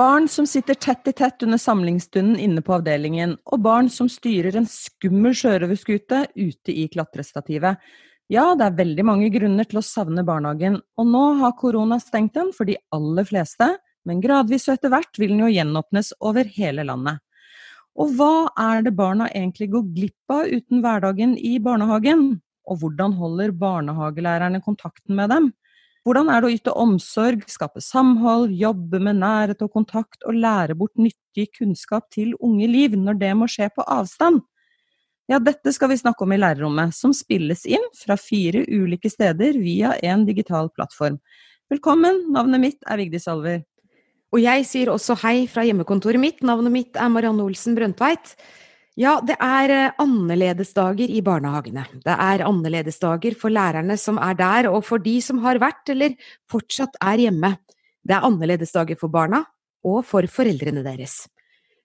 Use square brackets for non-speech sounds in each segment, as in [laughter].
Barn som sitter tett i tett under samlingsstunden inne på avdelingen, og barn som styrer en skummel sjørøverskute ute i klatrestativet. Ja, det er veldig mange grunner til å savne barnehagen, og nå har korona stengt den for de aller fleste, men gradvis og etter hvert vil den jo gjenåpnes over hele landet. Og hva er det barna egentlig går glipp av uten hverdagen i barnehagen? Og hvordan holder barnehagelærerne kontakten med dem? Hvordan er det å yte omsorg, skape samhold, jobbe med nærhet og kontakt og lære bort nyttig kunnskap til unge liv når det må skje på avstand? Ja, dette skal vi snakke om i lærerrommet, som spilles inn fra fire ulike steder via en digital plattform. Velkommen, navnet mitt er Vigdis Alver. Og jeg sier også hei fra hjemmekontoret mitt, navnet mitt er Marianne Olsen Brøndtveit. Ja, det er eh, annerledesdager i barnehagene. Det er annerledesdager for lærerne som er der, og for de som har vært eller fortsatt er hjemme. Det er annerledesdager for barna og for foreldrene deres.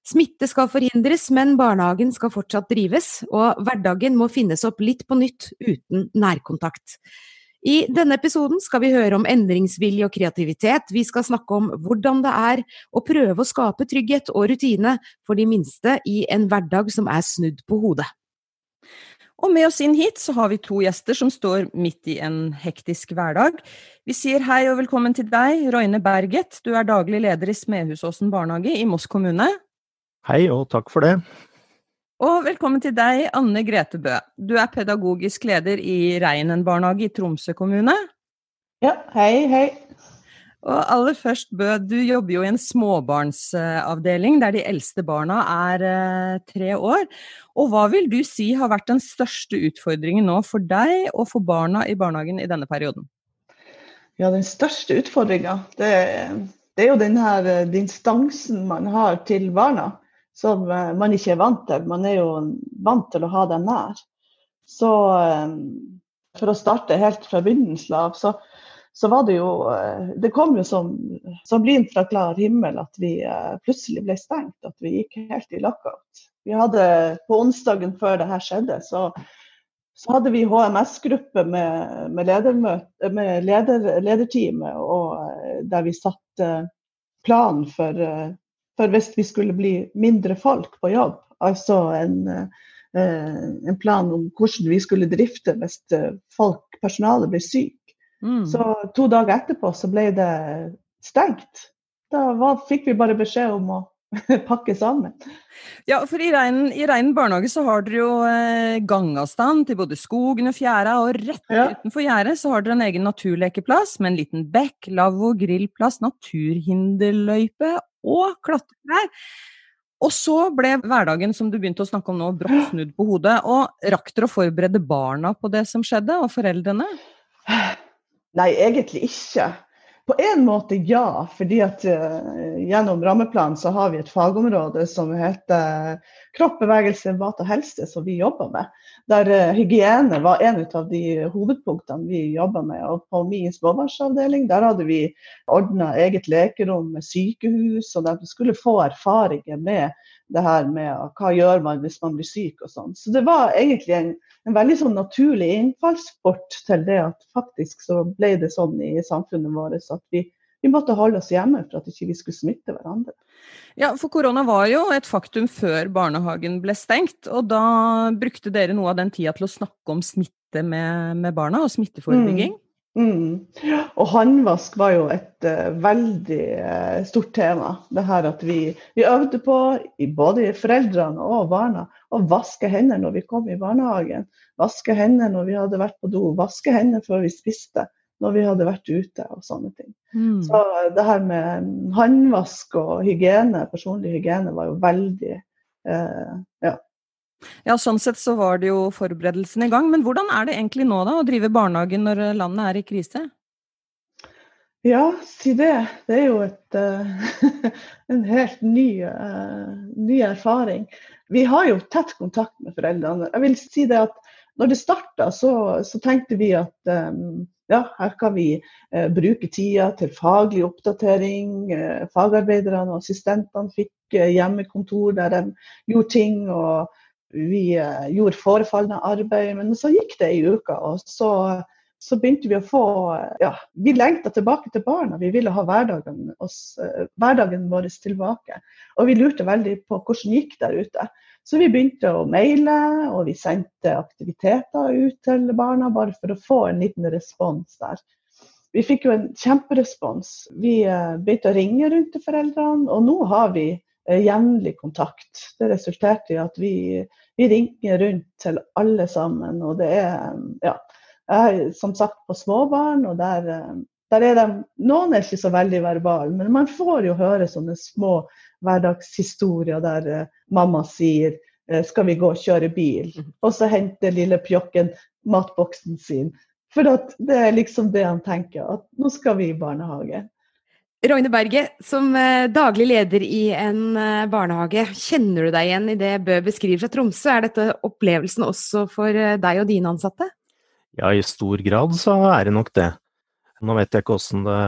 Smitte skal forhindres, men barnehagen skal fortsatt drives, og hverdagen må finnes opp litt på nytt uten nærkontakt. I denne episoden skal vi høre om endringsvilje og kreativitet. Vi skal snakke om hvordan det er å prøve å skape trygghet og rutine for de minste i en hverdag som er snudd på hodet. Og med oss inn hit så har vi to gjester som står midt i en hektisk hverdag. Vi sier hei og velkommen til deg, Roine Berget. Du er daglig leder i Smedhusåsen barnehage i Moss kommune. Hei og takk for det. Og velkommen til deg, Anne Grete Bø. Du er pedagogisk leder i Reinen barnehage i Tromsø kommune. Ja, hei, hei. Og aller først, Bø, du jobber jo i en småbarnsavdeling der de eldste barna er eh, tre år. Og hva vil du si har vært den største utfordringen nå for deg og for barna i barnehagen i denne perioden? Ja, den største utfordringa, det, det, er jo den her eh, distansen man har til barna som eh, man ikke er vant til. Man er jo vant til å ha dem nær. Så eh, for å starte helt fra begynnelsen av, så, så, var det jo eh, Det kom jo som, som lyn fra klar himmel at vi plutselig ble stengt. At vi gikk helt i lockout. Vi hadde På onsdagen før det her skjedde, så, så hadde vi HMS-gruppe med, med, med leder, lederteamet, og der vi satte planen for for hvis vi skulle bli mindre folk på jobb, altså en, eh, en plan om hvordan vi skulle drifte hvis eh, folk, personalet blir syk. Mm. Så to dager etterpå så ble det stengt. Da var, fikk vi bare beskjed om å [laughs] pakke sammen. Ja, for i Reinen, i Reinen barnehage så har dere jo eh, gangavstand til både skogen og fjæra, og rett ja. utenfor gjerdet så har dere en egen naturlekeplass med en liten bekk, lavvo, grillplass, naturhinderløype og klatreklær. Og så ble hverdagen som du begynte å snakke om nå, brått snudd på hodet. Og rakk dere å forberede barna på det som skjedde, og foreldrene? Nei, egentlig ikke. På en måte ja, fordi at uh, gjennom rammeplanen så har vi et fagområde som heter kropp, bevegelse, mat og helse, som vi jobber med. Der uh, hygiene var en av de hovedpunktene vi jobba med. Og på min småbarnsavdeling der hadde vi ordna eget lekerom med sykehus, og de skulle få erfaringer med det her med hva gjør man hvis man blir syk og sånn. Så det var egentlig en, en veldig sånn naturlig innfallsport til det at faktisk så ble det sånn i samfunnet vårt at vi, vi måtte holde oss hjemme for at ikke vi skulle smitte hverandre. Ja, for korona var jo et faktum før barnehagen ble stengt. Og da brukte dere noe av den tida til å snakke om smitte med, med barna og smitteforebygging? Mm. Mm. Og håndvask var jo et uh, veldig uh, stort tema. Det her at vi, vi øvde på, både foreldrene og barna, å vaske hender når vi kom i barnehagen. Vaske hender når vi hadde vært på do. Vaske hender før vi spiste. Når vi hadde vært ute og sånne ting. Mm. Så uh, det her med håndvask og hygiene, personlig hygiene, var jo veldig ja, ja, sånn sett så var det jo forberedelsene i gang. Men hvordan er det egentlig nå, da, å drive barnehagen når landet er i krise? Ja, si det. Det er jo et, uh, [laughs] en helt ny, uh, ny, erfaring. Vi har jo tett kontakt med foreldrene. Jeg vil si det at når det starta, så, så, tenkte vi at um, ja, her kan vi uh, bruke tida til faglig oppdatering. fagarbeiderne og assistentene fikk hjemmekontor der de gjorde ting. og vi uh, gjorde forefallende arbeid, men så gikk det ei uke. Og så, så, begynte vi å få Ja, vi lengta tilbake til barna. Vi ville ha hverdagen, oss, uh, hverdagen vår tilbake. Og vi lurte veldig på hvordan det gikk der ute. Så vi begynte å maile, og vi sendte aktiviteter ut til barna bare for å få en liten respons der. Vi fikk jo en kjemperespons. Vi uh, begynte å ringe rundt til foreldrene, og nå har vi jevnlig kontakt. Det resulterte i at vi vi ringer rundt til alle sammen. Og det er ja, jeg er som sagt på småbarn, og der, der er de Noen er ikke så veldig verbale, men man får jo høre sånne små hverdagshistorier der uh, mamma sier skal vi gå og kjøre bil? Mhm. Og så henter lille pjokken matboksen sin. For det er liksom det han tenker, at nå skal vi i barnehage. Rogne Berget, som eh, daglig leder i en eh, barnehage, kjenner du deg igjen i det Bø beskriver fra Tromsø? Er dette opplevelsen også for eh, deg og dine ansatte? Ja, i stor grad så er det nok det. Nå vet jeg ikke åssen det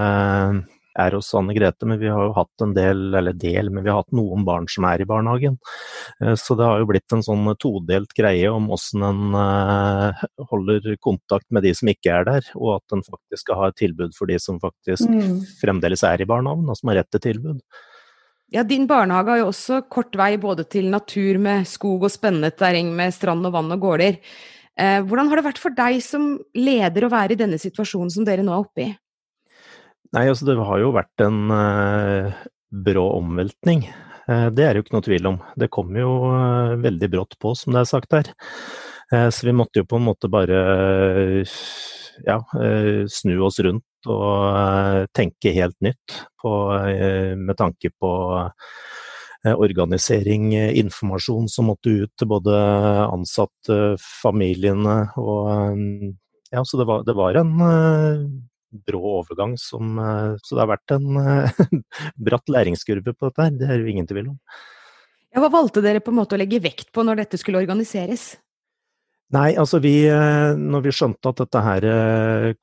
er hos Anne Grete, men vi har jo hatt en del, eller del, men vi har hatt noen barn som er i barnehagen. Eh, så det har jo blitt en sånn todelt greie om hvordan en eh, holder kontakt med de som ikke er der, og at en faktisk skal ha et tilbud for de som faktisk mm. fremdeles er i barnehagen, og som har rett til tilbud. Ja, Din barnehage har jo også kort vei både til natur med skog og spennende terreng med strand og vann og gårder. Eh, hvordan har det vært for deg som leder å være i denne situasjonen som dere nå er oppe i? Nei, altså det har jo vært en uh, brå omveltning. Uh, det er det jo ikke noe tvil om. Det kom jo uh, veldig brått på, som det er sagt her. så vi måtte jo på en måte bare ja, snu oss rundt og tenke helt nytt på, med tanke på organisering, informasjon som måtte ut til både ansatte, familiene og Ja, så det var, det var en brå overgang som eh, Så det har vært en eh, [laughs] bratt læringskurve på dette her, det er jo ingen tvil om. Ja, hva valgte dere på en måte å legge vekt på når dette skulle organiseres? Nei, altså vi, eh, når vi skjønte at dette her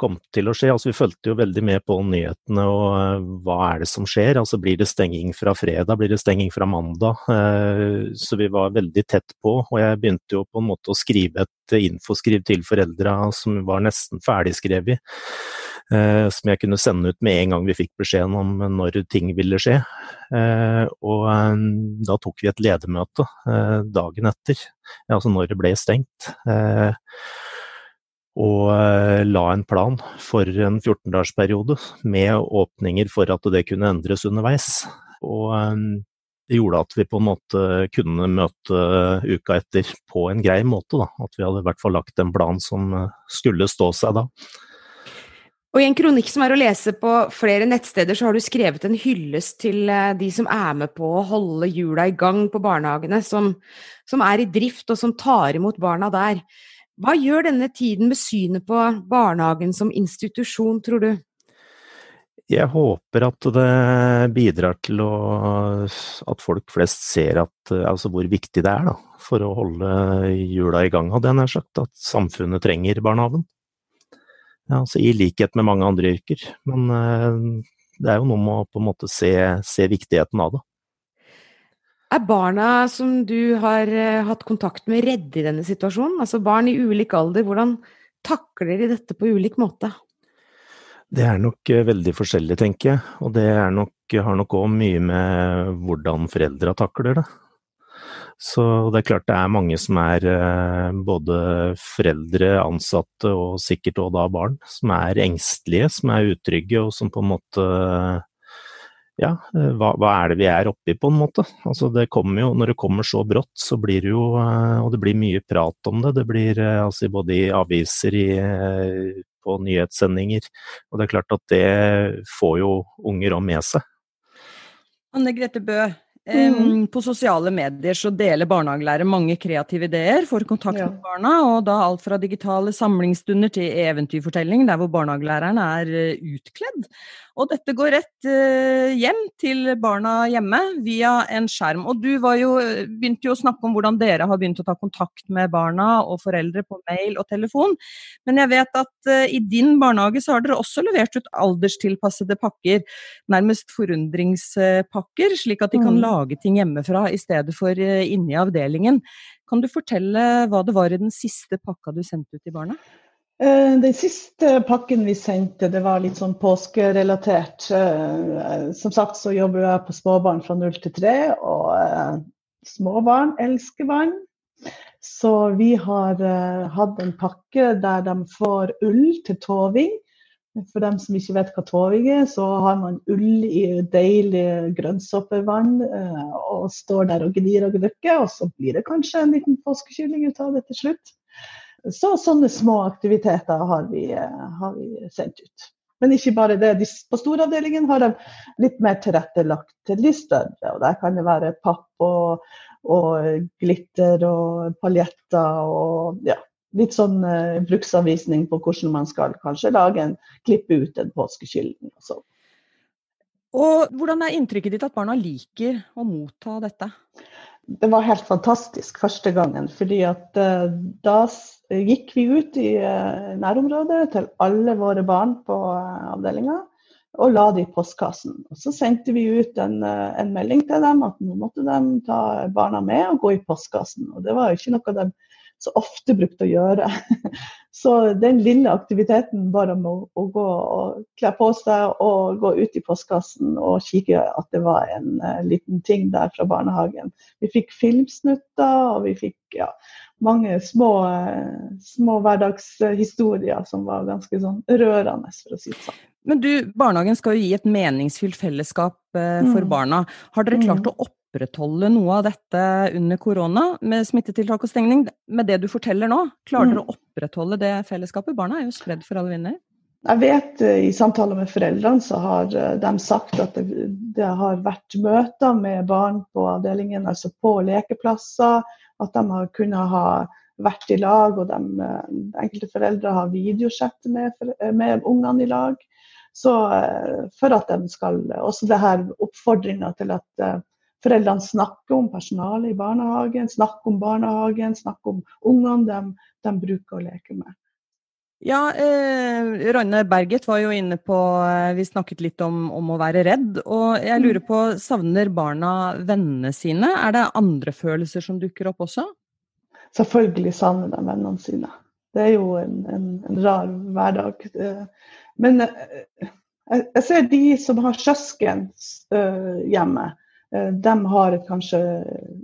kom til å skje, altså vi fulgte jo veldig med på nyhetene og hva er det som skjer. Altså blir det stenging fra fredag, blir det stenging fra mandag? Så vi var veldig tett på. Og jeg begynte jo på en måte å skrive et infoskriv til foreldra som var nesten ferdigskrevet. Eh, som jeg kunne sende ut med en gang vi fikk beskjeden om når ting ville skje. Eh, og eh, da tok vi et ledermøte dagen etter, altså når det ble stengt. Og la en plan for en 14-dagersperiode med åpninger for at det kunne endres underveis. Og det gjorde at vi på en måte kunne møte uka etter på en grei måte. Da. At vi hadde i hvert fall lagt en plan som skulle stå seg da. Og i en kronikk som er å lese på flere nettsteder, så har du skrevet en hyllest til eh, de som er med på å holde hjula i gang på barnehagene, som, som, er i drift og som tar imot barna der. Hva gjør denne tiden med synet på barnehagen som institusjon, tror du? Jeg håper at det bidrar til å, at folk flest ser at, altså hvor viktig det er da, for å holde hjula i gang, hadde jeg nær sagt. At samfunnet trenger barnehagen. Ja, altså I likhet med mange andre yrker. Men eh, det er jo noe med å på en måte se, se viktigheten av det. Er barna som du har uh, hatt kontakt med, redde i denne situasjonen? Altså barn i ulik alder, hvordan takler de dette på ulik måte? Det er nok uh, veldig forskjellig, tenker jeg. Og det nok, har nok òg mye med hvordan foreldra takler det. Så det er klart det er mange som er eh, både foreldre, ansatte og sikkert òg da barn, som er engstelige, som er utrygge og som på en måte ja, eh, hva, hva, er det vi er oppi, på en måte? Altså det kommer jo, Når det kommer så brått, så blir det jo eh, Og det blir mye prat om det. Det blir altså både i aviser, i, på nyhetssendinger. Og det er klart at det får jo unger òg med seg. Anne Grete Bø, Mm. På sosiale medier så deler barnehagelærere mange kreative ideer for kontakt ja. barna, og da alt fra digitale samlingsstunder til eventyrfortelling, der hvor barnehagelæreren er eh, utkledd. Og dette går rett uh, hjem til barna hjemme via en skjerm. Og du jo, begynte jo å snakke om hvordan dere har begynt å ta kontakt med barna og foreldre på mail og telefon. Men jeg vet at uh, i din barnehage så har dere også levert ut alderstilpassede pakker. Nærmest forundringspakker, slik at de kan mm. lage ting hjemmefra i stedet for inni inne i avdelingen. Kan du fortelle hva det var i den siste pakka du sendte ut til barna? Eh, den siste pakken vi sendte, det var litt sånn påskerelatert. Eh, som sagt så jobber jeg på småbarn fra null til tre, og eh, småbarn elsker vann. Så vi har hatt en pakke der de får ull til toving. For dem som ikke vet hva toving er, så har man ull i deilig grønnsåpevann og står der og gnir og gnukker, og så blir det kanskje en liten påskekylling ut av det til slutt. Så sånne små aktiviteter har vi, eh, har vi sendt ut. Men ikke bare det. På storavdelingen har de litt mer tilrettelagt til de større. og Der kan det være papp og, og glitter og paljetter og ja, litt sånn uh, bruksanvisning på hvordan man skal kanskje lage en, klippe ut en påskekylling. Og sånn. Og hvordan er inntrykket ditt at barna liker å motta dette? Det var helt fantastisk første gangen. fordi at uh, da gikk vi ut i uh, nærområdet til alle våre barn på uh, avdelinga og la det i postkassen. Og Så sendte vi ut en, en, melding til dem at nå måtte de ta barna med og gå i postkassen. Og Det var jo ikke noe de så ofte brukt å gjøre. [laughs] Så den lille aktiviteten bare med å, å, gå og kle på seg og gå ut i postkassen og kikke at det var en uh, liten ting der fra barnehagen. Vi fikk filmsnutter, og vi fikk ja, mange små, uh, små hverdagshistorier som var ganske sånn rørende, for å si det sånn. Men du, barnehagen skal jo gi et meningsfylt fellesskap uh, for mm. barna. Har dere klart mm. å opp opprettholde noe av dette under korona, med smittetiltak og stengning. Med det du forteller nå, klarer dere mm. å opprettholde det fellesskapet? Barna er jo spredd for alle vinder. Jeg vet eh, i samtaler med foreldrene så har eh, de sagt at det, det, har vært møter med barn på avdelingen, altså på lekeplasser. At de har kunnet ha vært i lag, og de, eh, enkelte foreldre har videosett med, med ungene i lag. Så for at de skal Også det her oppfordringa til at foreldrene snakker om personalet i barnehagen, snakker om barnehagen, snakker om ungene de, de bruker å leke med. Ja, eh, Rønne Berget var jo inne på eh, Vi snakket litt om, om, å være redd. Og jeg lurer mm. på, savner barna vennene sine? Er det andre følelser som dukker opp også? Selvfølgelig savner de vennene sine. Det er jo en, en, en rar hverdag. Eh, men jeg, jeg ser de som har søsken hjemme Eh, de har det kanskje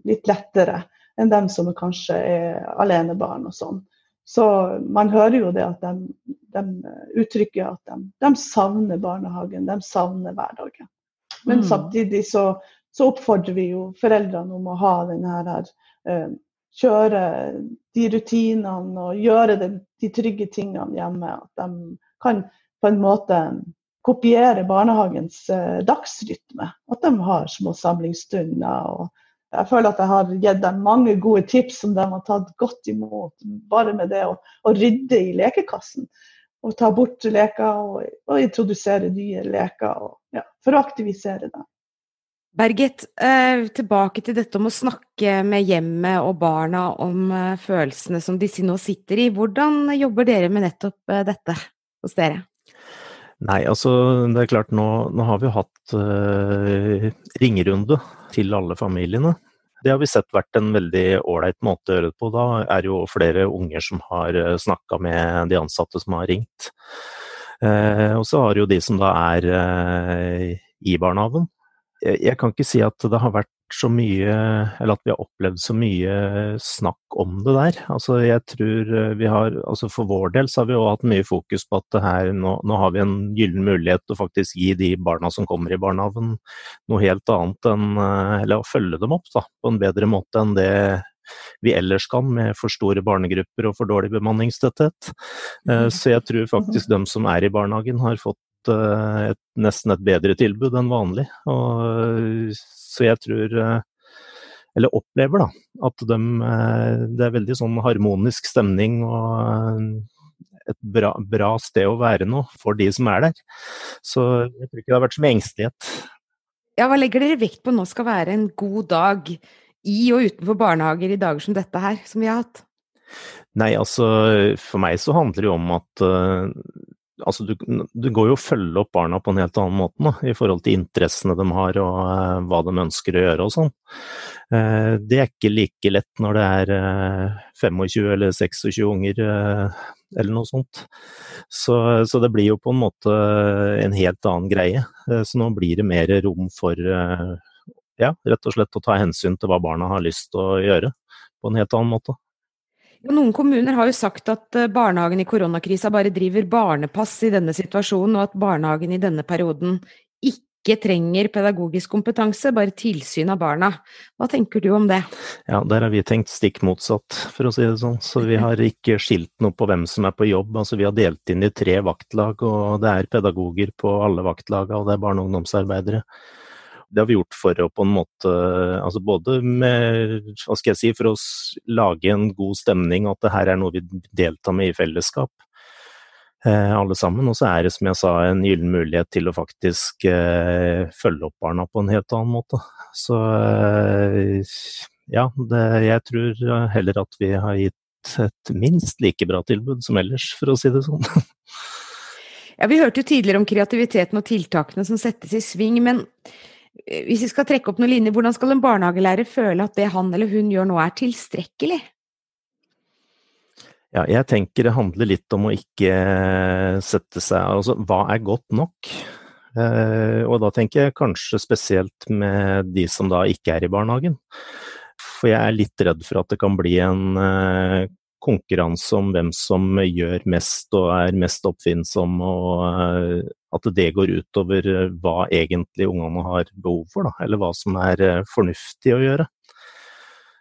litt lettere enn dem som kanskje er alenebarn og sånn. Så man hører jo det at de, de uttrykker at de, de, savner barnehagen, de savner hverdagen. Men mm. samtidig så, så, oppfordrer vi jo foreldrene om å ha denne her, her kjøre de rutinene og gjøre de, de trygge tingene hjemme. At de kan på en måte kopiere barnehagens eh, dagsrytme. At de har små samlingsstunder. og jeg føler at jeg har gitt dem mange gode tips som de har tatt godt imot. Bare med det å, å rydde i lekekassen. Og ta bort leker og, og introdusere nye leker. Og, ja, for å aktivisere dem. Berget, eh, tilbake til dette om å snakke med hjemmet og barna om eh, følelsene som disse nå sitter i. Hvordan jobber dere med nettopp eh, dette hos dere? Nei, altså det er klart nå, nå har vi hatt uh, ringerunde til alle familiene. Det har vi sett vært en veldig ålreit måte å gjøre det på. Da er jo flere unger som har eh, snakka med de ansatte som har ringt. Uh, og så har jo de som da er uh, i barnehagen. Jeg, jeg kan ikke si at det har vært så mye, eller at vi har opplevd så mye snakk om det der. Altså jeg tror eh, vi har, altså For vår del så har vi jo hatt mye fokus på at her, nå, nå, har vi en gyllen mulighet til å faktisk gi de barna som kommer i barnehagen noe helt annet enn eh, Eller å følge dem opp da, på en bedre måte enn det vi ellers kan, med for store barnegrupper og for dårlig bemanningstetthet. Eh, mm. Så jeg tror faktisk dem som er i barnehagen har fått et, nesten et bedre tilbud enn vanlig. Og så jeg tror eh, eller opplever, da, at de, eh, det er veldig sånn harmonisk stemning. og et bra, bra, sted å være nå for de som er der. Så jeg tror ikke det har vært så mye engstelighet. Ja, hva legger dere vekt på nå skal være en god dag i og utenfor barnehager i dager som dette her, som vi har hatt? Nei, altså for meg så handler det jo om at uh, altså du, du, går jo å følge opp barna på en helt annen måte da, i forhold til interessene de har og uh, hva de ønsker å gjøre og sånn. Uh, det er ikke like lett når det er 25 eller 26 unger eller noe sånt. Så, så, det blir jo på en måte en helt annen greie. Så nå blir det mer rom for ja, rett og slett å ta hensyn til hva barna har lyst til å gjøre på en helt annen måte. Noen kommuner har jo sagt at eh, barnehagen i koronakrisa bare driver barnepass i denne situasjonen, og at barnehagen i denne perioden ikke trenger pedagogisk kompetanse, bare tilsyn av barna. Hva tenker du om det? Ja, der har vi tenkt stikk motsatt, for å si det sånn. Så vi har ikke skilt noe på hvem som er på jobb. Altså vi har delt inn i tre vaktlag, og det er pedagoger på alle vaktlagene, og det er barne- og ungdomsarbeidere det har vi gjort for å på en måte altså Både med, hva skal jeg si, for å lage en god stemning, at det her er noe vi deltar med i fellesskap. Eh, alle sammen. Og så er det, som jeg sa, en gyllen mulighet til å faktisk eh, følge opp barna på en helt annen måte. Så eh, ja, det, jeg tror heller at vi har gitt et minst like bra tilbud som ellers, for å si det sånn. [laughs] Ja, Vi hørte jo tidligere om kreativiteten og tiltakene som settes i sving, men hvis vi skal trekke opp noen linjer, hvordan skal en barnehagelærer føle at det han eller hun gjør nå er tilstrekkelig? Ja, jeg tenker det handler litt om å ikke eh, sette seg Altså, hva er godt nok? Eh, og da tenker jeg kanskje spesielt med de som da ikke er i barnehagen. For jeg er litt redd for at det kan bli en konkurranse om hvem som gjør mest og er mest oppfinnsom, og eh, at det går utover eh, hva egentlig ungene har behov for, da, eller hva som er eh, fornuftig å gjøre.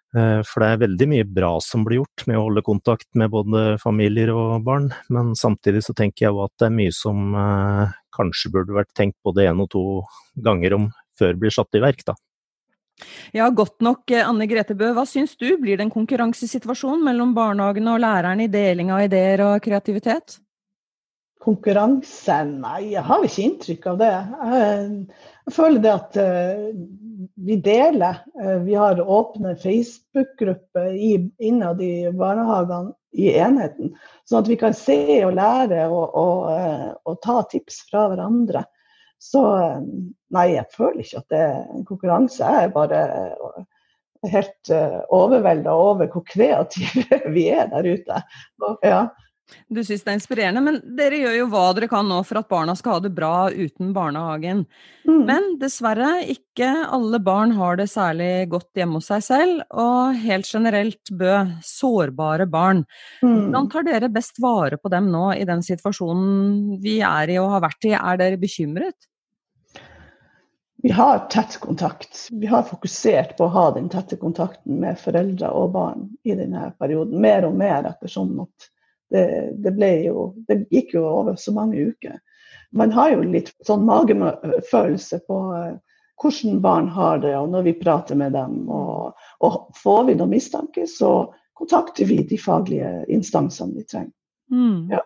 For det er veldig mye bra som blir gjort med å holde kontakt med både familier og barn, men samtidig så tenker jeg jo at det er mye som kanskje burde vært tenkt både én og to ganger om før blir satt i verk, da. Ja, godt nok. Eh, Anne Grete Bø, hva syns du? Blir det en konkurransesituasjon mellom barnehagene og lærerne i deling av ideer og kreativitet? Konkurranse? Nei, jeg har ikke inntrykk av det. Jeg føler det at eh, vi deler. Eh, vi har åpne Facebook-grupper innad i barnehagene i enheten, sånn at vi kan se og lære og, og, og ta tips fra hverandre. Så nei, jeg føler ikke at det er en konkurranse. Jeg er bare eh, helt uh, overvelda over hvor kreative [laughs] vi er der ute. Ja. Du syns det er inspirerende, men dere gjør jo hva dere kan nå for at barna skal ha det bra uten barnehagen. Mm. Men dessverre, ikke alle barn har det særlig godt hjemme hos seg selv, og helt generelt Bø, sårbare barn. Mm. Hvordan tar dere best vare på dem nå i den situasjonen vi er i og har vært i? Er dere bekymret? Vi har tett kontakt. Vi har fokusert på å ha den tette kontakten med foreldre og barn i denne perioden. Mer og mer ettersom at det, det, jo, det gikk jo over så mange uker. Man har jo litt sånn magefølelse på uh, hvordan barn har det, og når vi prater med dem. Og, og får vi noen mistanke, så kontakter vi de faglige instansene vi trenger. Mm. Ja.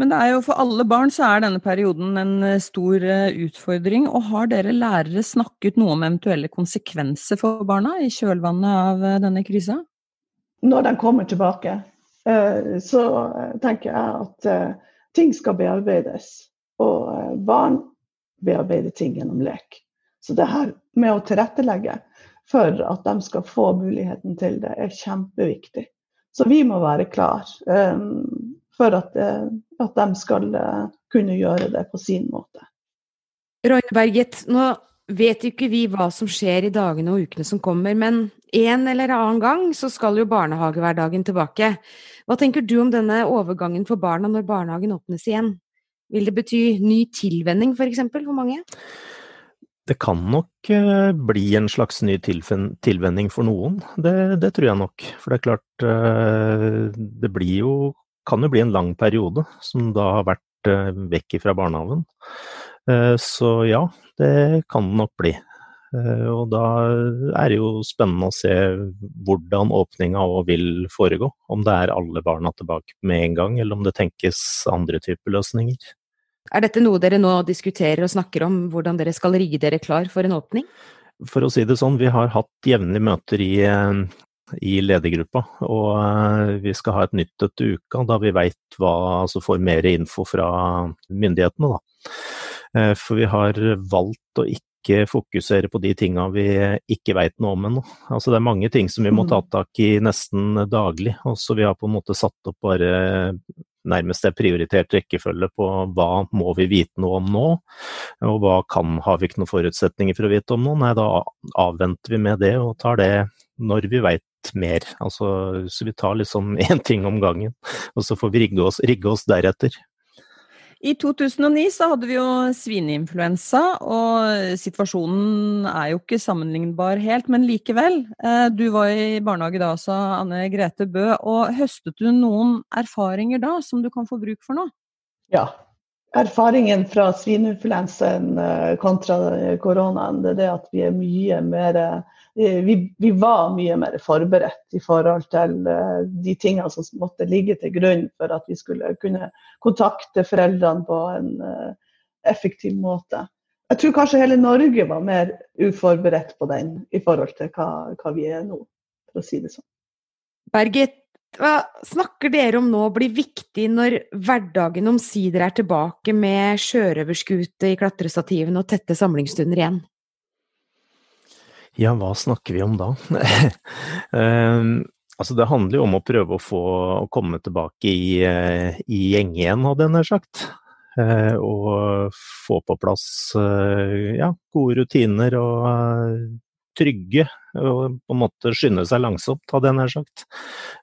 Men det er jo for alle barn så er denne perioden en eh, stor eh, utfordring. Og har dere lærere snakket noe om eventuelle konsekvenser for barna i kjølvannet av eh, denne krisa? Når den kommer tilbake, så tenker jeg at ting skal bearbeides. Og barn bearbeider ting gjennom lek. Så det her med å tilrettelegge for at de skal få muligheten til det, er kjempeviktig. Så vi må være klar for at, eh, at de skal eh, kunne gjøre det på sin måte. Roine Berget, nå vet jo ikke vi hva som skjer i dagene og ukene som kommer, men en eller annen gang så skal jo barnehagehverdagen tilbake. Hva tenker du om denne overgangen for barna når barnehagen åpnes igjen? Vil det bety ny tilvenning f.eks. For, for mange? Det kan nok eh, bli en slags ny tilvenning for noen, det, det, tror jeg nok. For det er klart, det blir jo kan jo bli en lang periode, som da har vært eh, vekk fra barnehagen. Eh, så ja, det kan nok bli. Eh, og da er det jo spennende å se hvordan åpninga òg vil foregå. Om det er alle barna tilbake med en gang, eller om det tenkes andre typer løsninger. Er dette noe dere nå diskuterer og snakker om, hvordan dere skal rigge dere klar for en åpning? For å si det sånn, vi har hatt jevnlige møter i, eh, i ledergruppa, og eh, vi skal ha et nytt et uka da vi veit hva, altså får mer info fra myndighetene. da. For vi har valgt å ikke fokusere på de tinga vi ikke veit noe om ennå. Altså det er mange ting som vi må ta mm. tak i nesten daglig. og så Vi har på en måte satt opp bare nærmest er prioritert rekkefølge på hva må vi vite noe om nå, og hva kan, har vi ikke noen forutsetninger for å vite om nå. Nei, da avventer vi med det og tar det når vi veit mer. Altså, så vi tar liksom [laughs] én ting om gangen, og så får vi rigge oss, rigge oss deretter. I 2009 så hadde vi jo svineinfluensa, og situasjonen er jo ikke sammenlignbar helt, men likevel. Eh, du var i barnehage da, sa Anne Grete Bø, og høstet du noen erfaringer da som du kan få bruk for nå? Ja. Erfaringen fra svineinfluensaen eh, kontra koronaen, det er det at vi er mye mer Eh, vi, vi, var mye mer forberedt i forhold til uh, de tingene som måtte ligge til grunn for at vi skulle kunne kontakte foreldrene på en uh, effektiv måte. Jeg tror kanskje hele Norge var mer uforberedt på den i forhold til hva, hva vi er nå, for å si det sånn. Bergit, hva snakker dere om nå blir viktig når hverdagen omsider er tilbake med sjørøverskute i klatrestativene og tette samlingsstunder igjen? Ja, hva snakker vi om da? um, [laughs] altså det handler jo om å prøve å få å komme tilbake i, uh, i gjeng igjen, hadde jeg nær sagt. Uh, og få på plass uh, ja, gode rutiner og trygge, og på en måte skynde seg langsomt, hadde jeg nær sagt.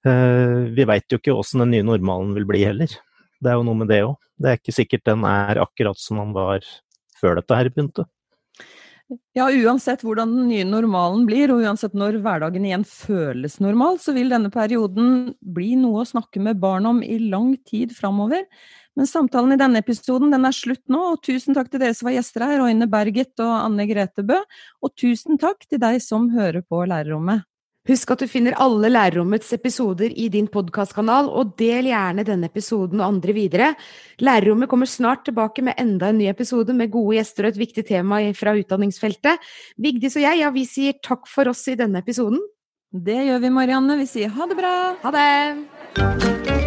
vi veit jo ikke åssen den nye normalen vil bli heller. Det er jo noe med det òg. Det er ikke sikkert den er akkurat som den var før dette her begynte. Ja, uansett hvordan den nye normalen blir, og uansett når hverdagen igjen føles normal, så vil denne perioden bli noe å snakke med barn om i lang tid framover. Men samtalen i denne episoden den er slutt nå, og tusen takk til dere som var gjester her, Roine Berget og Anne Grete Bø. Og tusen takk til deg som hører på Lærerrommet. Husk at du finner alle Lærerrommets episoder i din podkastkanal, og del gjerne denne episoden og andre videre. Lærerrommet kommer snart tilbake med enda en ny episode med gode gjester og et viktig tema fra utdanningsfeltet. Vigdis og jeg, ja, vi sier takk for oss i denne episoden. Det gjør vi, Marianne. Vi sier ha det bra. Ha det.